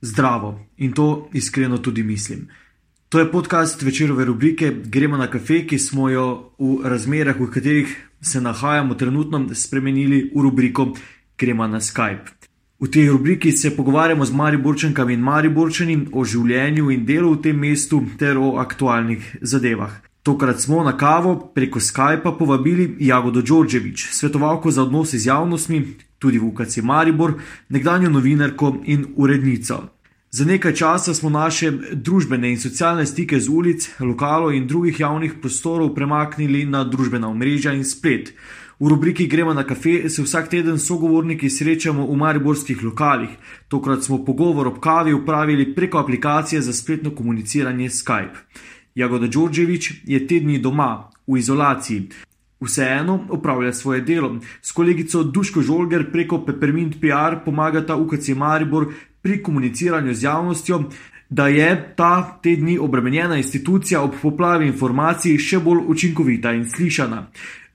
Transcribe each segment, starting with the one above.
Zdravo in to iskreno tudi mislim. To je podcast večerove rubrike Gremo na kafe, ki smo jo v razmerah, v katerih se nahajamo trenutno, spremenili v rubriko Gremo na Skype. V tej rubriki se pogovarjamo z Mariborčankami in Mariborčani o življenju in delu v tem mestu ter o aktualnih zadevah. Tokrat smo na kavo preko Skypa povabili Jagodo Đorđević, svetovalko za odnose z javnostmi, tudi v UKC Maribor, nekdanjo novinarko in urednico. Za nekaj časa smo naše družbene in socialne stike z ulic, lokalov in drugih javnih prostorov premaknili na družbena omrežja in splet. V rubriki Gremo na kafe se vsak teden sogovorniki srečamo v mariborskih lokalih. Tokrat smo pogovor ob kavi upravili preko aplikacije za spletno komuniciranje Skype. Jagoda Đorđević je tedni doma, v izolaciji. Vseeno opravlja svoje delo. S kolegico Duško Žolger preko Peppermint PR pomagata UKC Maribor pri komuniciranju z javnostjo, da je ta tedni obremenjena institucija ob poplavi informacij še bolj učinkovita in slišana.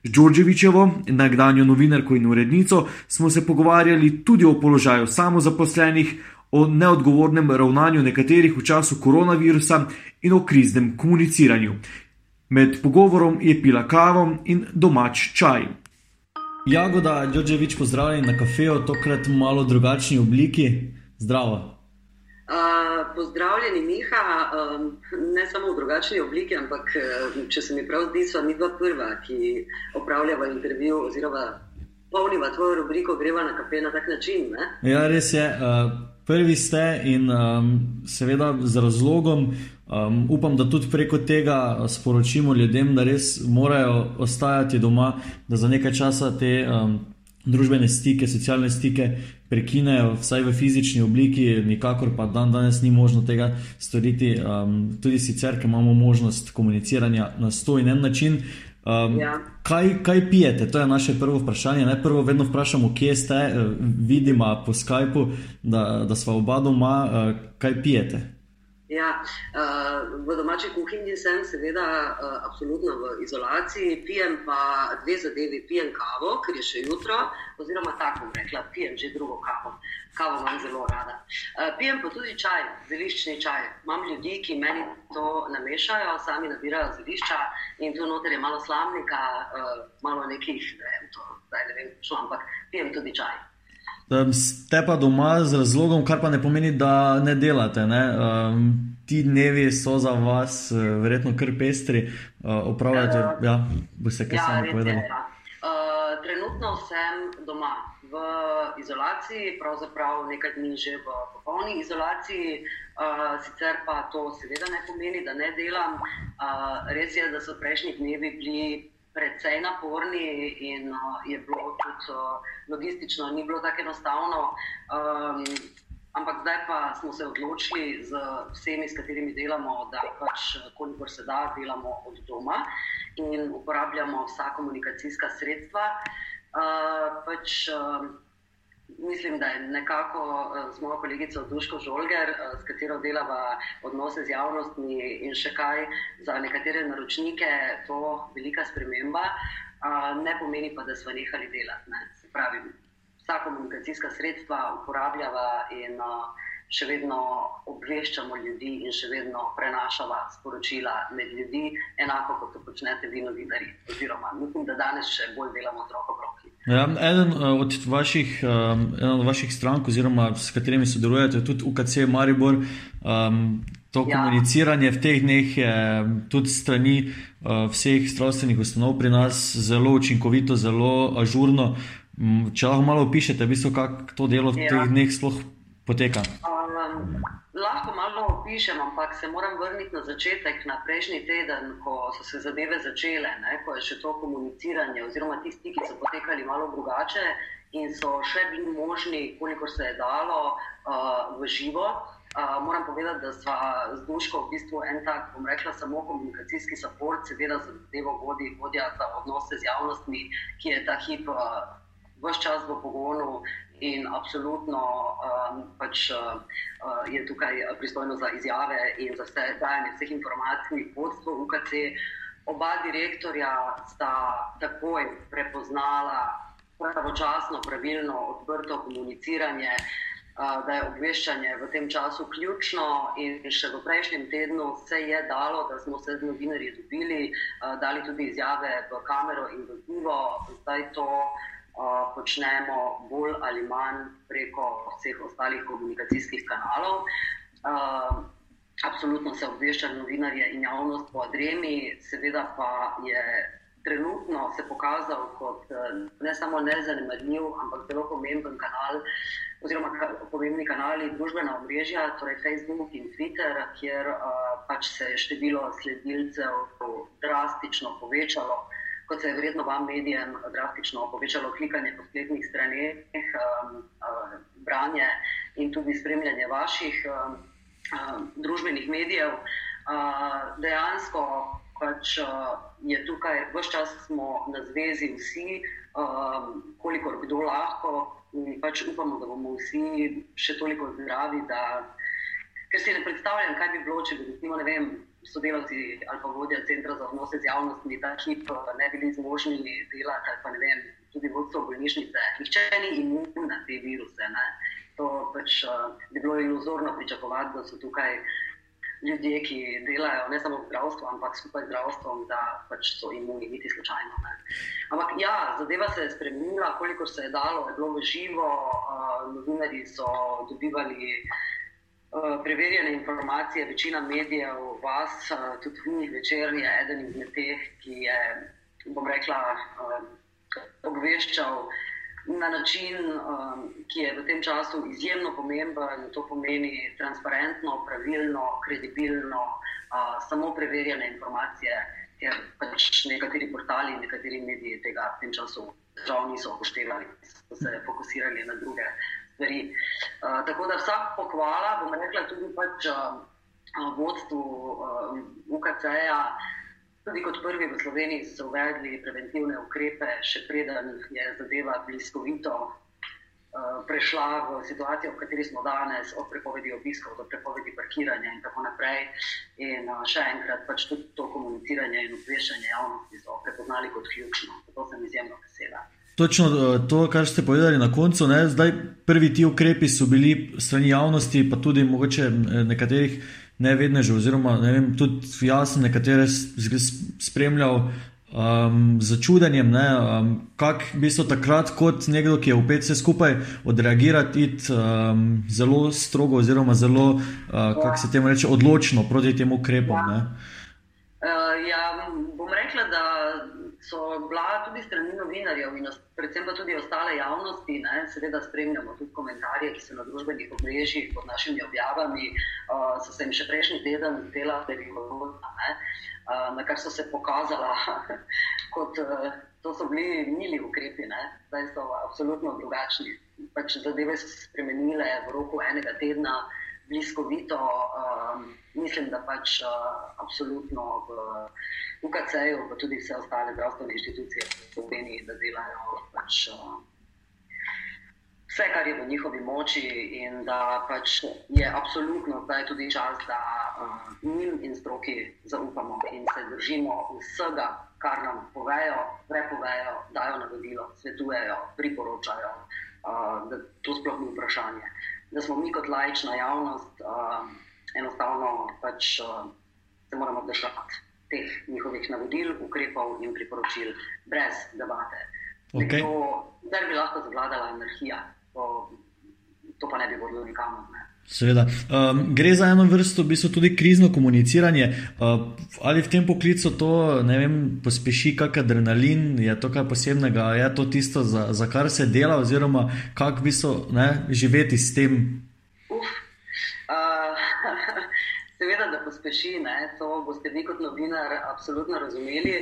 Z Đorđevičevo, nekdanjo novinarko in urednico, smo se pogovarjali tudi o položaju samozaposlenih, o neodgovornem ravnanju nekaterih v času koronavirusa in o kriznem komuniciranju. Med pogovorom je pila kavo in domač čaj. Jagoda Đorđevič, pozdravljen na kafeju, tokrat v malo drugačni obliki. Zdravo. Uh, pozdravljeni, Miha, um, ne samo v drugačni obliki, ampak če se mi prav zdi, so mi dva prva, ki opravljava intervju oziroma polniva tvojo rubriko Greva na kafe na tak način. Ne? Ja, res je. Uh, prvi ste in um, seveda z razlogom. Um, upam, da tudi preko tega sporočimo ljudem, da res morajo ostajati doma, da za nekaj časa te um, družbene stike, socialne stike prekinejo, vsaj v fizični obliki, nikakor pa dan danes ni možno tega storiti, um, tudi sicer, ker imamo možnost komuniciranja na sto in en način. Um, ja. kaj, kaj pijete? To je naše prvo vprašanje. Najprej vedno vprašamo, kje ste, vidimo po Skypu, da, da smo oba doma, uh, kaj pijete. Ja, uh, v domači kuhinji sem, seveda, uh, absolutno v izolaciji, pijem pa dve zadevi. Pijem kavo, ker je še jutro, oziroma tako rekla, pijem že drugo kavo. Kavo imam zelo rada. Uh, pijem pa tudi čaj, zeliščni čaj. Imam ljudi, ki meni to namešajo, sami nabirajo zelišča in tu noter je malo slamnika, uh, malo nekih, ne vem, to, zdaj ne vem, šlo, ampak pijem tudi čaj. Ste pa doma z razlogom, kar pa ne pomeni, da ne delate. Ne? Um, ti dnevi so za vas, uh, verjetno, kar pestri. Uh, opravljate, uh, ja, boste kaj ja, sami povedali. Uh, trenutno sem doma v izolaciji, pravzaprav nekaj dni že v popolni izolaciji. Uh, sicer pa to seveda ne pomeni, da ne delam. Uh, res je, da so prejšnji dnevi bili precej naporni in uh, je bilo tudi uh, logistično, ni bilo tako enostavno. Um, ampak zdaj pa smo se odločili z vsemi, s katerimi delamo, da pač, kolikor se da, delamo od doma in uporabljamo vsa komunikacijska sredstva. Uh, pač, uh, Mislim, da je nekako eh, z mojo kolegico Duško Žolger, eh, s katero delava odnose z javnostmi in še kaj za nekatere naročnike, to velika sprememba. Ne pomeni pa, da smo nehali delati. Ne. Se pravi, vsa komunikacijska sredstva uporabljava in še vedno obveščamo ljudi in še vedno prenašamo sporočila med ljudi, enako kot to počnete vi, novinari. Oziroma, mislim, da danes še bolj delamo z roko v roki. Ja, eden uh, od vaših, um, od vaših strank, oziroma s katerimi sodelujete, tudi UKC Maribor, um, to ja. komuniciranje v teh dneh je tudi strani uh, vseh zdravstvenih ustanov pri nas zelo učinkovito, zelo ažurno. Um, če lahko malo opišete, v bistvu, kako to delo v ja. teh dneh sploh poteka. Um, lahko malo opišem, ampak se moram vrniti na začetek, na prejšnji teden, ko so se zadeve začele, ne, ko je še to komuniciranje, oziroma ti stiki so potekali malo drugače in so še bili možni, kolikor se je dalo, uh, v živo. Uh, moram povedati, da smo z Duško v bistvu en tak, bom rekla, samo komunikacijski support, seveda za zadevo vodi vodja za odnose z javnostmi, ki je ta hip uh, vse čas v pogonu in absolutno um, pač, uh, je tukaj pristojno za izjave in za vse dajanje vseh informacij, vodstvo UKC. Oba direktorja sta takoj prepoznala pravočasno, pravilno, odprto komuniciranje. da je obveščanje v tem času ključno. In še v prejšnjem tednu se je dalo, da smo se z novinarji dobili, dali tudi izjave v kamero in v živo. Zdaj to počnemo bolj ali manj preko vseh ostalih komunikacijskih kanalov. Absolutno se obvešča novinarje in javnost po Adremi, seveda pa je trenutno se pokazal kot ne samo nezanemarljiv, ampak zelo pomemben kanal oziroma pomembni kanali družbena omrežja, torej Facebook in Twitter, kjer uh, pač se je število sledilcev drastično povečalo, kot se je vredno vam medijem drastično povečalo klikanje po spletnih straneh, um, uh, branje in tudi spremljanje vaših um, uh, družbenih medijev. Uh, dejansko pač, uh, je tukaj, vse čas smo na zvezi vsi, um, kolikor kdo lahko. In pač upamo, da bomo vsi še toliko zdravi, da ker si ne predstavljam, kaj bi bilo, če bi recimo, vem, sodelavci ali pa vodja centra za odnose z javnostmi ta hip ne bili zmožni delati, ali pa ne vem, tudi vodstvo bolnišnice. Nihče ni imun na te viruse. Ne? To pač uh, bi bilo iluzorno pričakovati, da so tukaj ljudje, ki delajo ne samo v zdravstvu, ampak skupaj z zdravstvom, da pač so imuni, niti slučajno. Ne. Ampak ja, zadeva se je spremenila, koliko se je dalo, je bilo v živo, uh, novinari so dobivali. Preverjene informacije, večina medijev, vas, tudi vi, večerni, je eden izmed teh, ki je, bom rekla, obveščal na način, ki je v tem času izjemno pomemben. To pomeni transparentno, pravilno, kredibilno, samo preverjene informacije, ker pač nekateri portali, nekateri mediji tega v tem času žal niso upoštevali, so se fokusirali na druge stvari. Uh, tako da vsak pohvala, bom rekla, tudi pač, uh, vodstvu uh, UKC-ja. Tudi kot prvi v Sloveniji so uvedli preventivne ukrepe, še preden je zadeva bliskovito prešla v situacijo, v kateri smo danes, od prepovedi obiskov do prepovedi parkiranja in tako naprej. In še enkrat, pač tudi to komuniciranje in obveščanje javnosti so prepoznali kot ključno. Zato sem izjemno vesela. Točno eh, to, kar ste povedali na koncu. Ne? Zdaj, prvi ti ukrepi so bili strani javnosti, pa tudi mogoče nekaterih nevednežev, oziroma ne vem, tudi jaz sem nekatere spremljal um, z čudenjem, um, kako bi so takrat, kot nekdo, ki je upet vse skupaj, odreagirati um, zelo strogo, oziroma zelo, uh, kako se temu reče, odločno proti tem ukrepom. Ja. Uh, ja, so bila tudi strani novinarjev in predvsem pa tudi ostale javnosti, ne, seveda spremljamo tudi komentarje, ki so na družbenih omrežjih pod našimi objavami, uh, so se jim še prejšnji teden zdela velikovodna, uh, na kar so se pokazala kot, uh, to so bili mili ukrepi, ne, zdaj so absolutno drugačni. Pač zadeve so se spremenile v roku enega tedna, bliskovito, um, mislim, da pač uh, absolutno v UKC-ju, pa tudi vse ostale zdravstvene inštitucije v Sloveniji, da delajo pač, uh, vse, kar je v njihovi moči, in da pač je absolutno zdaj tudi čas, da uh, njim in stroki zaupamo in se držimo vsega, kar nam povejo, prepovejo, dajo navodilo, svetujejo, priporočajo, uh, da to sploh ni vprašanje. Da smo mi kot lajčna javnost uh, enostavno pač uh, se moramo držati teh njihovih navodil, ukrepov in priporočil, brez debate. Okay. Zdaj bi lahko zavladala anarhija, to, to pa ne bi vodilo nikamor. Ne. Seveda. Um, gre za eno vrsto, v bistvu tudi krizno komuniciranje. Uh, ali v tem poklicu to vem, pospeši kak adrenalin, je to kaj posebnega, je to tisto, za, za kar se dela, oziroma kako bi so živeti s tem? Uf. Uh, Seveda, da pospeši, ne? to boste vi kot novinar absolutno razumeli.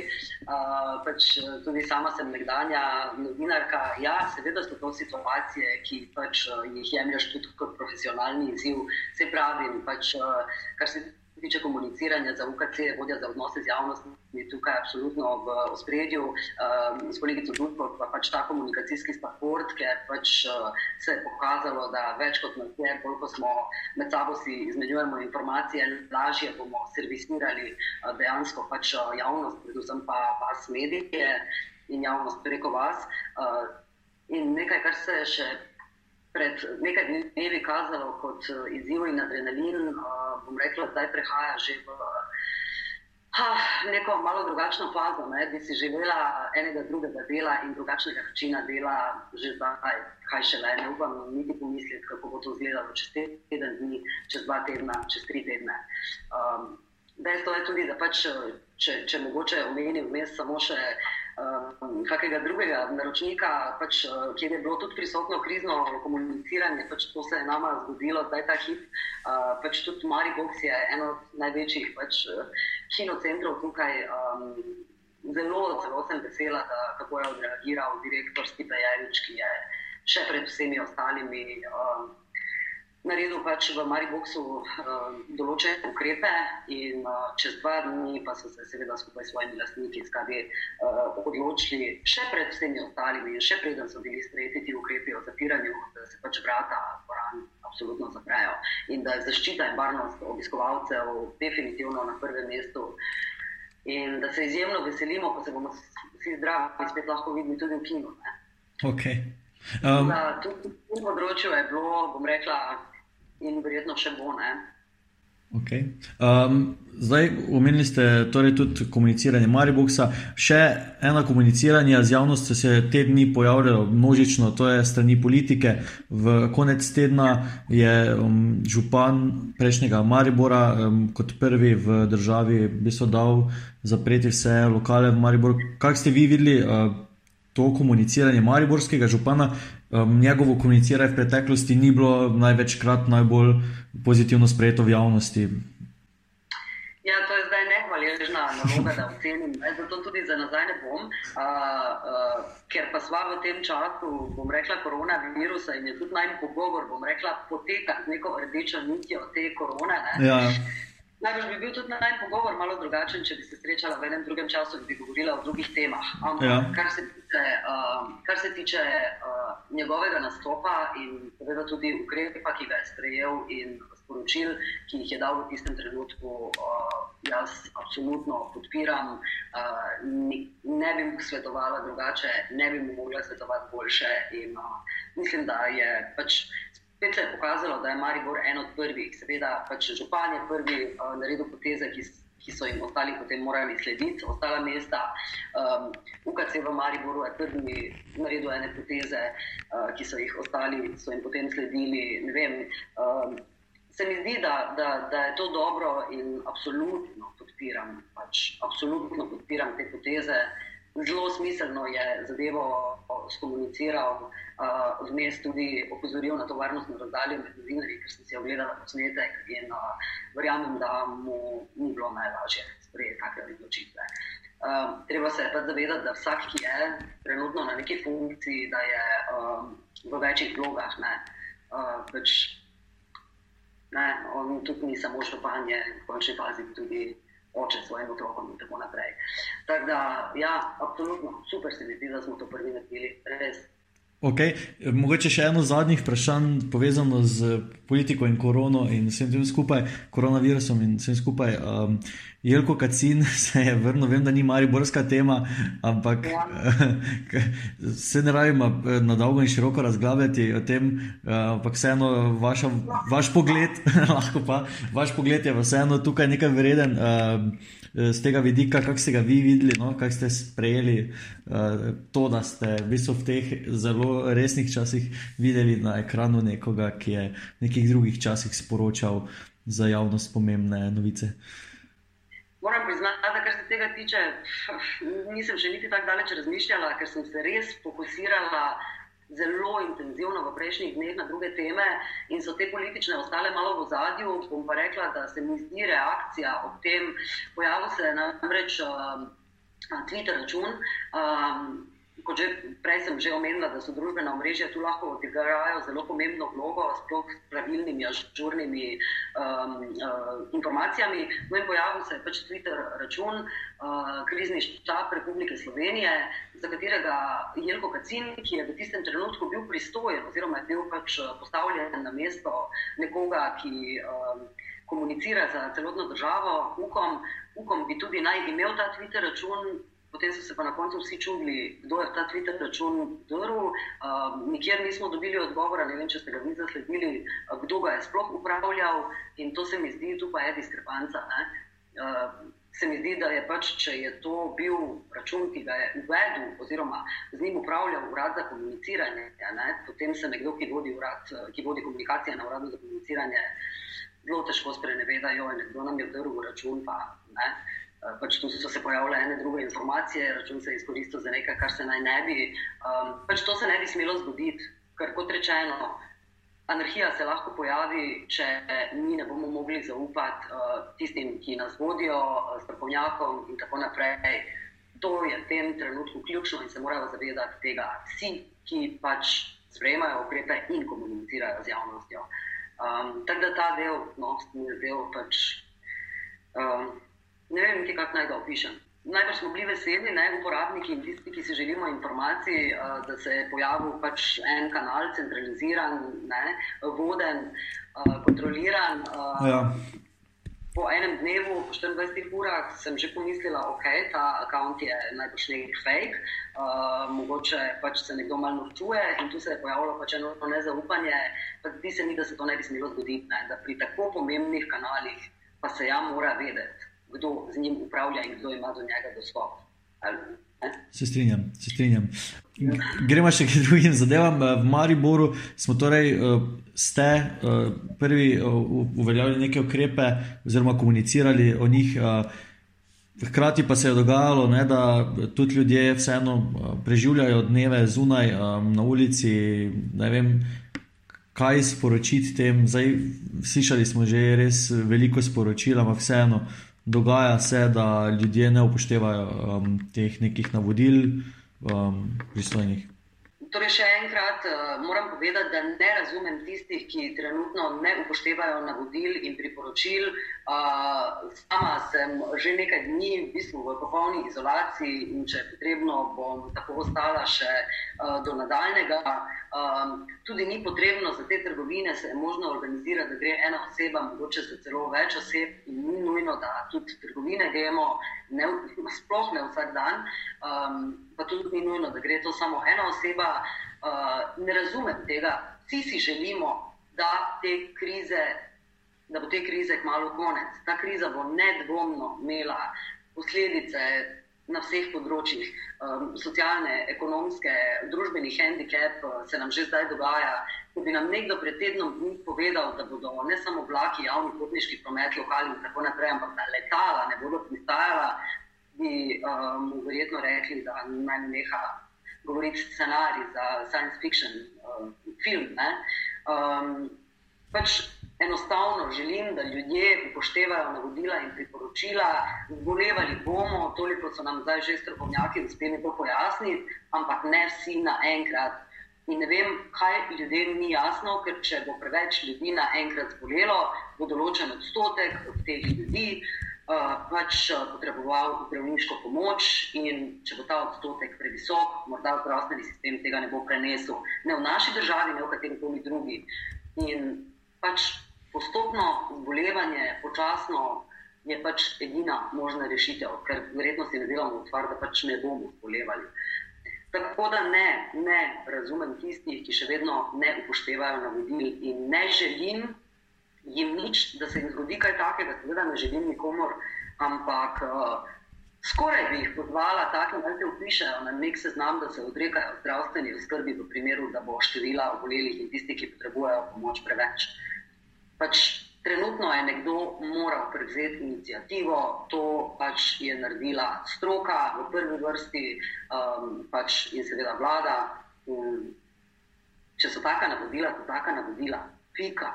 Uh, pač tudi sama sem nekdanja novinarka. Ja, seveda so to situacije, ki pač, uh, jih jemliš tudi kot profesionalni izziv. Se pravi, pač, uh, kar se tiče komuniciranja za UKC, vodja za odnose z javnostmi, je tukaj absolutno v ospredju. Um, s kolegico Dudko pa pač ta komunikacijski support, ker pač uh, se je pokazalo, da več kot na vse, koliko smo med sabo si izmenjujemo informacije, lažje bomo servisirali uh, dejansko pač uh, javnost, predvsem pa vas medije in javnost preko vas. Uh, in nekaj, kar se še pred nekaj dnevi kazalo kot izziv in adrenalin, bom rekla, zdaj prehaja že v ha, neko malo drugačno fazo. Ne? Bi si želela enega drugega dela in drugačnega načina dela že zdaj, kaj še le. Ne upam niti pomisliti, kako bo to izgledalo čez teden dni, čez dva tedna, čez tri tedne. Um, Dejstvo je tudi, da pač, če, če mogoče omenim vmes samo še uh, kakega drugega naročnika, pač, uh, kjer je bilo tudi prisotno krizno komuniciranje, pač to se je nama zgodilo, zdaj ta hip. Uh, pač tudi Maribox je eno od največjih pač, uh, kinocentrov tukaj. Um, zelo, zelo sem vesela, da, kako je odreagiral direktor Stipe Jarič, ki je še pred vsemi ostalimi. Um, naredil pač v Mariboku uh, določene ukrepe, in uh, čez dva dni pa so se seveda skupaj s svojimi lastniki skadi, uh, odločili, še pred vsemi ostalimi, in še preden so bili sprejeti ti ukrepi o zapiranju, da se pač vrata dvoran absolutno zaprejo in da je zaščita in varnost obiskovalcev definitivno na prvem mestu. In da se izjemno veselimo, ko se bomo vsi zdravi in spet lahko videli tudi v kinu. Okay. Um, na tem področju je bilo, bom rekla, in verjetno še bo. Okay. Um, zdaj, omenili ste torej tudi komuniciranje Mariboka. Še ena komuniciranja z javnostjo se je te dni pojavljalo množično, to je strani politike. V konec tedna je um, župan prejšnjega Maribora um, kot prvi v državi dal zapreti vse lokale v Mariboru. Kaj ste vi videli? Uh, To komuniciranje Mariborskega župana, um, njegovo komuniciranje v preteklosti ni bilo največkrat najbolj pozitivno sprejeto v javnosti. Ja, to je zdaj nehvaležna naloga, da ocenim. Zato tudi za nazaj ne bom, a, a, ker pa sva v tem času, bom rekla, koronavirusa in je tudi najmanj pogovor, bom rekla, poteka z neko rdečo nitjo te korone. Ja. Najbrž bi bil tudi najmanj pogovor malo drugačen, če bi se srečala v enem drugem času in bi govorila o drugih temah. Ampak, ja. kar se tiče, uh, kar se tiče uh, njegovega nastopa in seveda tudi ukrepa, ki ga je sprejel in sporočil, ki jih je dal v tistem trenutku, uh, jaz absolutno podpiram. Uh, ni, ne bi mu svetovala drugače, ne bi mu mogla svetovati boljše. In, uh, mislim, da je pač spet se je pokazalo, da je Maribor en od prvih, seveda pač župan je prvi uh, naredil poteze, ki, ki so jim ostali potem morali slediti, ostala mesta. Um, UKC v Mariboru je prvi naredil ene poteze, uh, ki so jih ostali, so jim potem sledili. Vem, um, se mi zdi, da, da, da je to dobro in absolutno podpiram, pač, absolutno podpiram te poteze. Zelo smiselno je zadevo skomuniciral vmes tudi opozoril na to varnostno razdaljo med novinarji, ker sem si ogledala posnetek in uh, verjamem, da mu ni bilo najlažje sprejeti take odločitve. Uh, treba se pa zavedati, da vsak, ki je trenutno na neki funkciji, da je um, v večjih vlogah. Ne, uh, pač, ne, on tudi ni samo županje, v končni fazi tudi oče svojim otrokom in tako naprej. Tako da, ja, absolutno, super se mi zdi, da smo to prvi naredili, res. Okay. Mogoče še eno zadnjih vprašanj, povezano z politiko in korono in vsem tem skupaj, koronavirusom in vsem skupaj. Um, Jelko Kacin se je vrnil, vem, da ni mariborska tema, ampak ja. se ne rabimo na dolgo in široko razglabljati o tem, uh, ampak vseeno vaša, vaš pogled, lahko pa, vaš pogled je vseeno tukaj nekaj vreden. Uh, z tega vidika, kako ste ga vi videli, no, kako ste sprejeli uh, to, da ste v, bistvu v teh zelo resnih časih videli na ekranu nekoga, ki je v nekih drugih časih sporočal za javnost pomembne novice. Moram priznati, da kar se tega tiče, nisem še niti tako daleč razmišljala, ker sem se res fokusirala zelo intenzivno v prejšnjih dneh na druge teme in so te politične ostale malo v zadju. Bom pa rekla, da se mi zdi reakcija ob tem, pojavil se je namreč uh, Twitter račun. Um, kot že prej sem že omenila, da so družbena omrežja tu lahko odigrajo zelo pomembno vlogo, sploh s pravilnimi, ažurnimi um, uh, informacijami. No in pojavil se je pač Twitter račun, uh, krizni štab Republike Slovenije, za katerega Jelko Kacin, ki je v tistem trenutku bil pristojen oziroma je bil pač uh, postavljen na mesto nekoga, ki um, komunicira za celotno državo, ukom, ukom bi tudi naj imel ta Twitter račun Potem so se pa na koncu vsi čudili, kdo je ta Twitter račun drl. Uh, nikjer nismo dobili odgovora, ne vem, če ste ga vi zasledili, uh, kdo ga je sploh upravljal. In to se mi zdi, tu pa je diskrepanca. Uh, se mi zdi, da je pač, če je to bil račun, ki ga je uvedel, oziroma z njim upravljal urad za komuniciranje, ne, potem se nekdo, ki vodi, urad, ki vodi komunikacije na uradu za komuniciranje, zelo težko spreneveda, da je nekdo nam je vdrl račun. Pa, ne, pač tu so se pojavile ene druge informacije, račun se je izkoristil za nekaj, kar se naj ne bi. Um, pač to se ne bi smelo zgoditi, ker kot rečeno. Anarhija se lahko pojavi, če mi ne bomo mogli zaupati uh, tistim, ki nas vodijo, uh, strokovnjakom in tako naprej. To je v tem trenutku ključno in se morajo zavedati tega vsi, ki pač sprejemajo ukrepe in komunicirajo z javnostjo. Um, tako da ta del, no, del pač, um, ne vem, kako naj ga opišem. Najprej smo bili veseli, ne, uporabniki in tisti, ki si želimo informacij, uh, da se je pojavil pač en kanal, centraliziran, ne, voden, uh, kontroliran. Uh, ja. Po enem dnevu, po 24 urah, sem že pomislila, da okay, je ta račun najbrž neki fake, uh, mogoče pač se nekdo malo čuje in tu se je pojavilo pač eno nezaupanje. Pa zdi se mi, da se to ne bi smelo zgoditi, ne, da pri tako pomembnih kanalih pa se ja mora vedeti kdo z njim upravlja in kdo ima do njega dostop. Se strinjam, se strinjam. Gremo še k drugim zadevam. V Mariboru smo torej, eh, ste eh, prvi eh, uveljavili neke ukrepe, oziroma komunicirali o njih. Hkrati pa se je dogajalo, ne, da tudi ljudje vseeno preživljajo dneve zunaj na ulici. Ne vem, kaj sporočiti tem. Zdaj, slišali smo že res veliko sporočil, ampak vseeno dogaja se, da ljudje ne upoštevajo um, teh nekih navodil um, pristojnih. Torej, še enkrat uh, moram povedati, da ne razumem tistih, ki trenutno ne upoštevajo navodil in priporočil. Uh, sama sem že nekaj dni v, bistvu v popolni izolaciji in če je potrebno, bom tako ostala še uh, do nadaljnega. Tudi ni potrebno za te trgovine, se je možno organizirati, da gre ena oseba, mogoče za celo več oseb, in ni nujno, da tudi trgovine gremo, ne, sploh ne vsak dan. Pa tudi ni nujno, da gre to samo ena oseba. Uh, ne razumem tega. Vsi si želimo, da, te krize, da bo te krize kmalo konec. Ta kriza bo nedvomno imela posledice na vseh področjih, um, socialne, ekonomske, družbeni handicap uh, se nam že zdaj dogaja. Ko bi nam nekdo pred tednom dni povedal, da bodo ne samo vlaki, javni potniški promet, lokali in tako naprej, ampak da letala ne bodo pristajala, bi mu um, verjetno rekli, da naj neha govoriti scenarij za science fiction uh, film. Um, pač enostavno želim, da ljudje upoštevajo navodila in priporočila. Zbolevali bomo, toliko so nam zdaj že strokovnjaki uspeli to pojasniti, ampak ne vsi naenkrat. In ne vem, kaj ljudem ni jasno, ker če bo preveč ljudi naenkrat zbolelo, bo določen odstotek od teh ljudi. Eh, pač eh, potreboval zdravniško pomoč, in če bo ta odstotek previsok, morda zdravstveni sistem tega ne bo prenesel, ne v naši državi, ne v kateri koli drugi. In pač postopno zbolevanje, počasno, je pač edina možna rešitev, ker verjetno si ne delamo utvar, da pač ne bomo zbolevali. Tako da ne, ne razumem tistih, ki še vedno ne upoštevajo navodil in ne želim jim nič, da se jim zgodi kaj takega, seveda ne želim nikomor, ampak uh, skoraj bi jih pozvala, tako da se upišajo na nek seznam, da se odrekajo zdravstveni oskrbi, v primeru, da bo števila obolelih in tistih, ki potrebujejo pomoč, preveč. Pač trenutno je nekdo moral prevzeti inicijativo, to pač je naredila stroka v prvi vrsti um, pač in seveda vlada. Um, če so taka navodila, so taka navodila, pika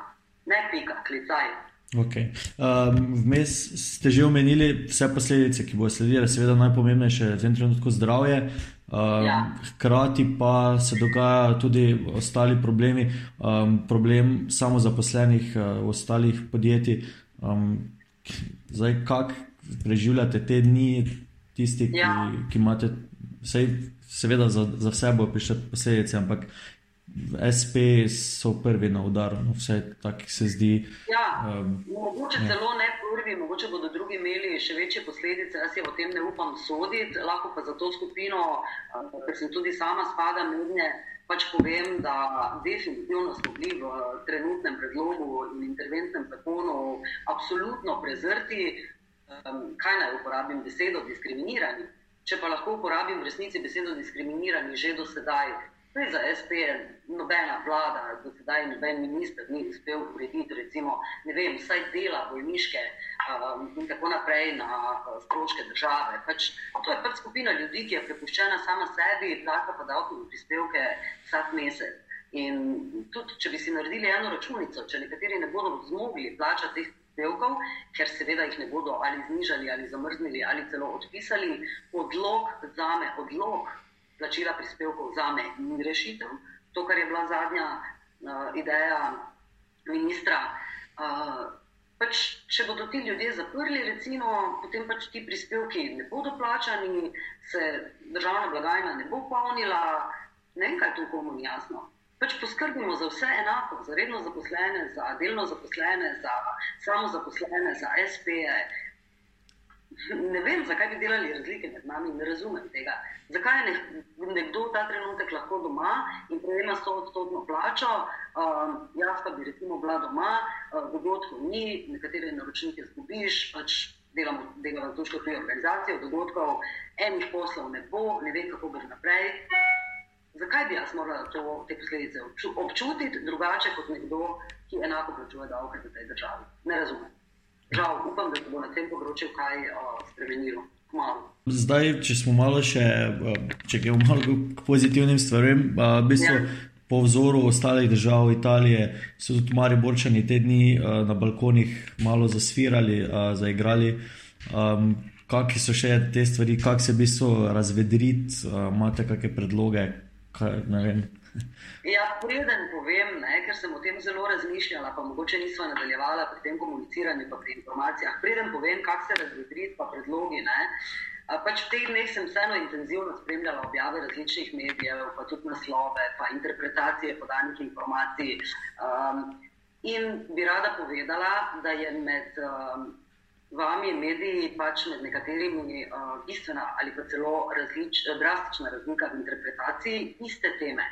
ne pika, klicaj. Okay. Um, vmes ste že omenili vse posledice, ki bodo sledile, seveda najpomembnejše v tem trenutku zdravje. Um, ja. Hkrati pa se dogajajo tudi ostali problemi, um, problem samozaposlenih uh, v ostalih podjetij. Um, zdaj, kako preživljate te dni, tisti, ki, ja. ki imate, vsej, seveda za, za vse bo prišle posledice, ampak SP so prvi na udaru, no, vse tako se zdi. Ja, um, mogoče ja. celo ne prvi, mogoče bodo drugi imeli še večje posledice. Jaz o tem ne upam soditi, lahko pa za to skupino, ker sem tudi sama spadam med nje. Pač povem, da definitivno smo bili v trenutnem predlogu in interventnem zakonu absolutno prezrti, um, kaj naj uporabim besedo diskriminirani. Če pa lahko uporabim v resnici besedo diskriminirani že do sedaj, Tudi za SPN, nobena vlada, do sedaj noben minister ni uspel urediti, recimo, ne vem, vsaj dela bolniške um, in tako naprej na uh, stroške države. Pač, to je pač skupina ljudi, ki je prepuščena sama sebi, plača pa davkove prispevke vsak mesec. In tudi, če bi si naredili eno računico, če nekateri ne bodo zmogli plačati teh prispevkov, ker seveda jih ne bodo ali znižali, ali zamrznili, ali celo odpisali, odlog za me, odlog plačila prispevkov za me ni rešitev. To, kar je bila zadnja uh, ideja ministra. Uh, pač, če bodo ti ljudje zaprli, recimo, potem pač ti prispevki ne bodo plačani, se državna blagajna ne bo polnila, ne vem, kaj tu komu ni jasno. Pač poskrbimo za vse enako, za redno zaposlene, za delno zaposlene, za samozaposlene, za SP-je. Ne vem, zakaj bi delali razlike med nami, ne razumem tega. Zakaj je nekdo ta trenutek lahko doma in prejema 100 odstotno plačo, um, jaz pa bi recimo bila doma, uh, dogodkov ni, nekatere naročnike zgubiš, pač delamo, delamo to šlo pri organizaciji dogodkov, enih poslov ne bo, ne vem, kako bo naprej. Zakaj bi jaz morala to, te posledice občutiti drugače kot nekdo, ki enako plačuje davke v tej državi? Ne razumem. Žal, upam, da se bo na tem področju kaj uh, spremenilo. Malo. Zdaj, če smo malo še, če gremo malo k pozitivnim stvarem, v bistvu, ja. po vzoru ostalih držav Italije so tudi mari borčani te dni na balkonih malo zasvirali, zaigrali. Um, Kakšne so še te stvari, kako se v bistvu razvedriti, imate kakšne predloge? Kaj, Ja, preden povem, ne, ker sem o tem zelo razmišljala, pa mogoče nismo nadaljevala pri tem komuniciranju, pa pri informacijah. Preden povem, kako se razvedriti, pa predlogi. Ne, pač v teh dneh sem vseeno intenzivno spremljala objave različnih medijev, pa tudi naslove, pa interpretacije podanih informacij. Um, in bi rada povedala, da je med um, vami mediji pač med nekaterimi uh, bistvena ali pa celo različ, drastična razlika v interpretaciji iste teme.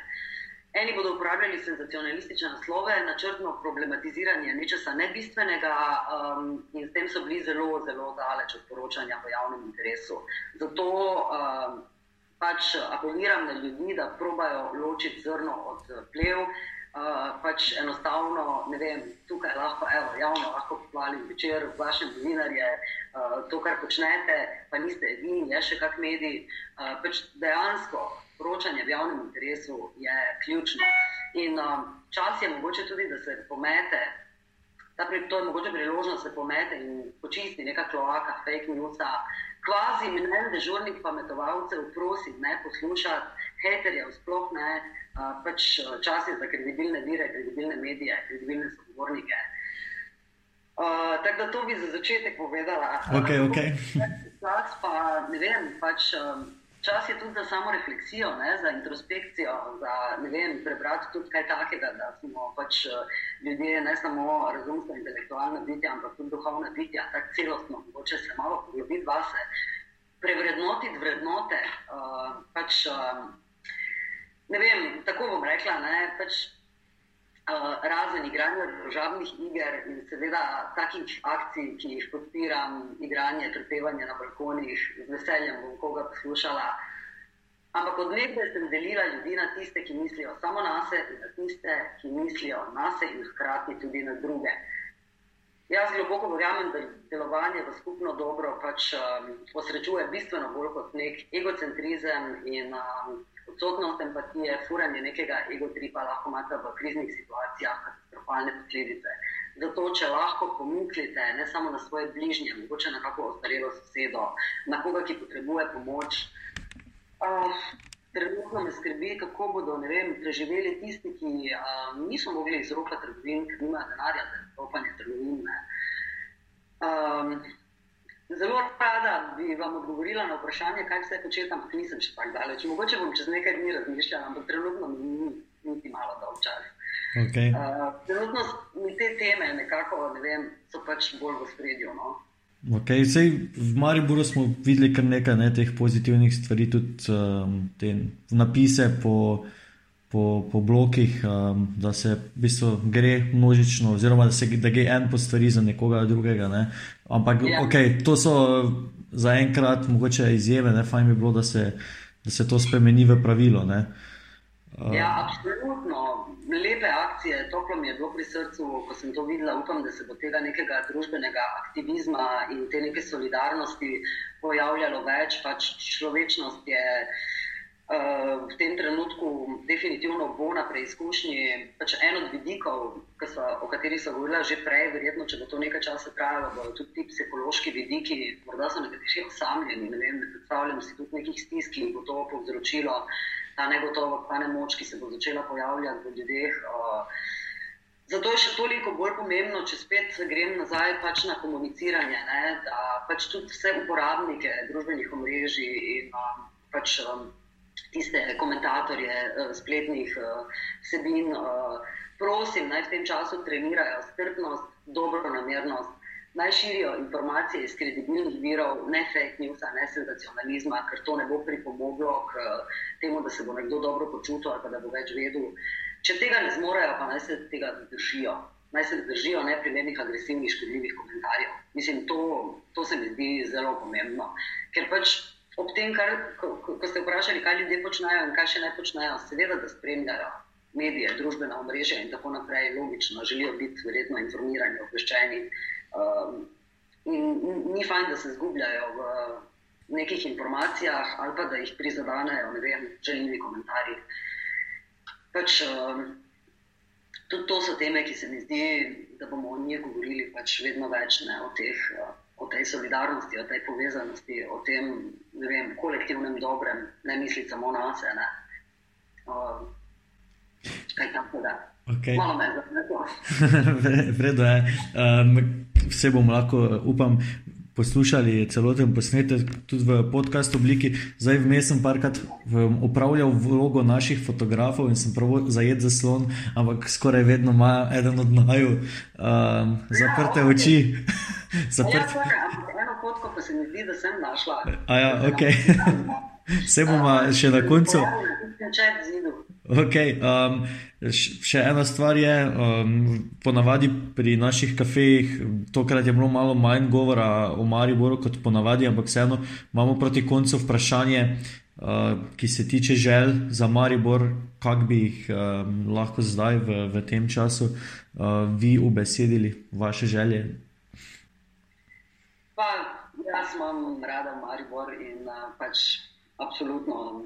Eni bodo uporabljali senzacionalistične naslove, načrtno problematiziranje nečesa nebistvenega um, in s tem so bili zelo, zelo daleč od poročanja v javnem interesu. Zato um, pač apeliram na ljudi, da probajo ločiti zrno od plev. Uh, pač enostavno, ne vem, tukaj lahko, evo, javno lahko pohvalim večer v vašem novinarju, uh, to, kar počnete, pa niste edini, je še kak medij. Uh, pač dejansko poročanje v javnem interesu je ključno. In um, čas je mogoče tudi, da se pomete, pri, to je mogoče priložnost, da se pomete in počisti neka kloaka, fake news. Kvazi mnen dežurnih pametovalcev, prosim, ne poslušati, haterjev, sploh ne, pač čas je za kredibilne vire, kredibilne medije, kredibilne sogovornike. Uh, tako da to bi za začetek povedala. Okay, okay. Čas pa ne vem, pač. Čas je tudi za samo refleksijo, ne, za introspekcijo, za vem, prebrati tudi kaj takega, da smo pač ljudje ne samo razumsko intelektualna bitja, ampak tudi duhovna bitja, tako celostno, mogoče se malo poglobiti vase, prevrednotiti vrednote. Uh, pač, uh, ne vem, tako bom rekla, ne, pač, uh, razen igranja državnih iger in seveda takih akcij, ki jih podpiram, igranje, trpevanje na balkonih, z veseljem bom koga poslušala. Ampak od nekaj sem delila ljudi na tiste, ki mislijo samo na sebe, in na tiste, ki mislijo na sebe in hkrati tudi na druge. Jaz globoko verjamem, da delovanje v skupno dobro pač um, osrečuje bistveno bolj kot nek egocentrizem in um, odsotnost empatije, furanje nekega egotripa lahko imate v kriznih situacijah katastrofalne posledice. Zato, če lahko pomislite ne samo na svoje bližnje, mogoče na kako ostarelo sosedo, na koga, ki potrebuje pomoč. Uh, Trenutno me skrbi, kako bodo vem, preživeli tisti, ki uh, niso mogli izropati trgovin, ker nimajo denarja za izropanje trgovin. Um, Zelo rada bi vam odgovorila na vprašanje, kaj vse početi, ampak nisem še tako daleč. Mogoče bom čez nekaj dni razmišljala, ampak trenutno mi ni niti malo dolg čas. Okay. Uh, trenutno te teme nekako, ne vem, so pač bolj v spredju. No? Okay, sej, v Mariboru smo videli kar nekaj ne, teh pozitivnih stvari, tudi um, te napise po, po, po blokih, um, da se v bistvu gre množično, oziroma da se da gre en po stvari za nekoga drugega. Ne. Ampak yeah. Ja. okay, to so zaenkrat mogoče izjeme, ne fajn bi bilo, da se, da se to spremeni v pravilo. Ne. Ja, absolutno. Lepe akcije, toplo mi je bilo pri srcu, ko sem to videla. Upam, da se bo tega nekega družbenega aktivizma in te neke solidarnosti pojavljalo več. Pač človečnost je uh, v tem trenutku definitivno bo na preizkušnji. Pač en od vidikov, so, o katerih so govorila že prej, verjetno, če bo to nekaj časa trajalo, bodo tudi ti psihološki vidiki, morda so nekateri osamljeni. Ne, ne predstavljam si tudi nekih stisk, ki jih bo to povzročilo ta negotovost, ta nemoč, ki se bo začela pojavljati v ljudeh. Zato je še toliko bolj pomembno, če spet grem nazaj pač na komuniciranje, ne, da pač tudi vse uporabnike družbenih omrežij in um, pač, um, tiste komentatorje uh, spletnih uh, vsebin, uh, prosim, naj v tem času trenirajo strpnost, dobro namernost, naj širijo informacije iz kredibilnih virov, ne fake news, ne senzacionalizma, ker to ne bo pripomoglo k temu, da se bo nekdo dobro počutil ali da bo več vedel. Če tega ne zmorejo, pa naj se tega držijo. Naj se držijo neprimernih, agresivnih, škodljivih komentarjev. Mislim, to, to se mi zdi zelo pomembno. Ker pač ob tem, kar, ko, ko ste vprašali, kaj ljudje počnejo in kaj še ne počnejo, seveda, da spremljajo medije, družbena omrežja in tako naprej, logično, želijo biti verjetno informirani, obveščeni. Um, in ni fajn, da se zgubljajo v nekih informacijah ali pa da jih prizadanejo, ne vem, željivi komentarji. Pač, um, tudi to so teme, ki se mi zdi, da bomo o njih govorili pač vedno več, ne, o, teh, o tej solidarnosti, o tej povezanosti, o tem vem, kolektivnem dobrem, ne misliti samo na sebe. Um, kaj tako da. Okay. Malo me zanima. Vredo je. Um, vse bomo lahko, upam, poslušali celoten posnetek tudi v podcast obliki. Zdaj vmes sem parkrat upravljal vlogo naših fotografov in sem prav zajet za slon, ampak skoraj vedno ima eden od naju um, zaprte ja, oči. Zaprt... Ja, eno fotko pa se mi zdi, da sem našla. Ja, okay. Vse bomo še na koncu. Okay, um, še ena stvar je, um, ponavadi pri naših kafejih, tokrat je bilo malo manj govora o Mariboru kot ponavadi, ampak vseeno imamo proti koncu vprašanje, uh, ki se tiče želj za Maribor, kak bi jih um, lahko zdaj v, v tem času uh, vi ubesedili, vaše želje. Pa, jaz imam rada Maribor in uh, pač absolutno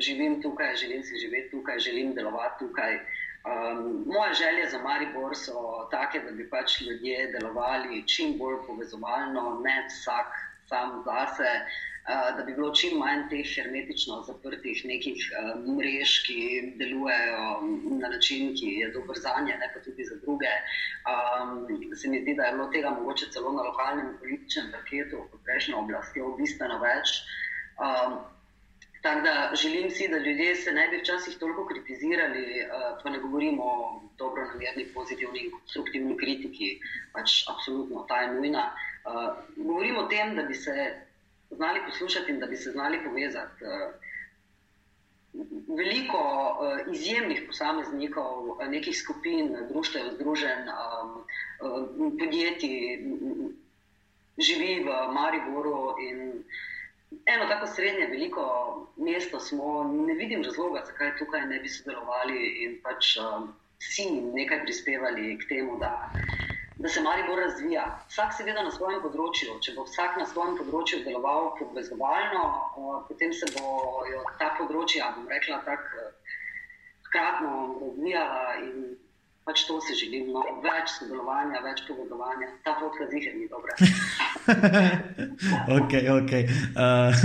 živim tukaj, želim si živeti tukaj, želim delovati tukaj. Um, moje želje za Maribor so take, da bi pač ljudje delovali čim bolj povezovalno, ne vsak sam zase, uh, da bi bilo čim manj teh hermetično zaprtih nekih uh, mrež, ki delujejo na način, ki je dober za nje, ne pa tudi za druge. Um, se mi zdi, da je bilo tega mogoče celo na lokalnem političnem paketu pod prejšnjo oblastjo bistveno več. Um, Tako da želim si, da ljudje se ne bi včasih toliko kritizirali, uh, pa ne govorimo o dobro namerni, pozitivni in konstruktivni kritiki, pač absolutno ta je nujna. Uh, govorimo o tem, da bi se znali poslušati in da bi se znali povezati. Uh, veliko uh, izjemnih posameznikov, nekih skupin, društev, združenj, um, uh, podjetij živi v Mariboru in eno tako srednje, veliko mesto smo, ne vidim razloga, zakaj tukaj ne bi sodelovali in pač um, vsi nekaj prispevali k temu, da, da se Maribor razvija. Vsak seveda na svojem področju. Če bo vsak na svojem področju deloval povezovalno, uh, potem se bojo ta področja, bom rekla, tako uh, hkratno razvijala in pač to si želim, no, več sodelovanja, več pogodovanja, ta vodka zihar ni dobra. ok, ok. Uh,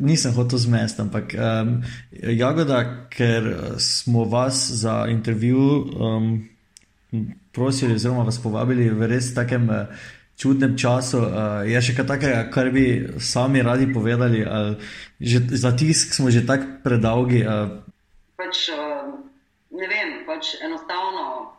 nisem hotel zmest, ampak um, Jagoda, ker smo vas za intervju um, prosili, oziroma vas povabili v res takem. Uh, Čudnem času, uh, je še kaj takega, kar bi sami radi povedali. Uh, že, za tisk smo že tako predolgi. Uh. Pač, uh, pač enostavno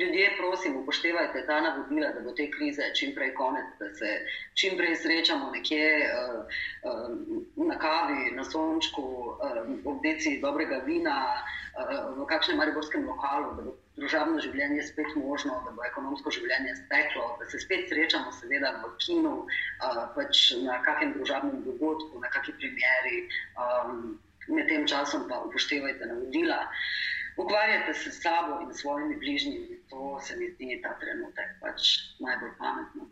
ljudje, prosim, upoštevajte ta navodila, da bo te krize čim prej konec, da se čim prej srečamo nekje uh, uh, na kavi, na sončku, uh, ob deci dobrega vina, uh, v kakšnem mariborskem lokalu, družabno življenje spet možno, da bo ekonomsko življenje steklo, da se spet srečamo, seveda v kinu, uh, pač na kakem družabnem dogodku, na kakšni primeri. Um, Med tem časom pa upoštevajte navodila. Uh, ukvarjate se s sabo in svojimi bližnjimi. To se mi zdi ta trenutek pač najbolj pametno.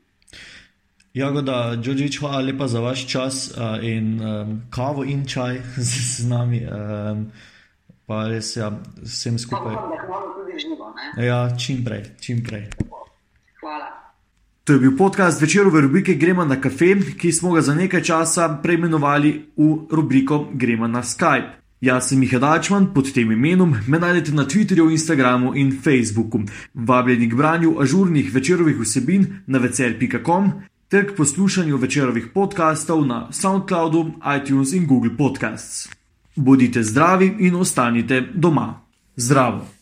Jagoda, Džožič, hvala lepa za vaš čas uh, in um, kavo in čaj z, z nami. Um, pa res, ja, vsem skupaj. Hvala, da hvala tudi živo. Ne? Ja, čim prej, čim prej. Hvala. To je bil podcast večerove rubrike Gremo na kafe, ki smo ga za nekaj časa preimenovali v rubriko Gremo na Skype. Jaz sem Miha Dačman, pod tem imenom me najdete na Twitterju, Instagramu in Facebooku. Vabljeni k branju ažurnih večerovih vsebin na vecer.com ter k poslušanju večerovih podkastov na SoundCloudu, iTunes in Google Podcasts. Bodite zdravi in ostanite doma. Zdravo!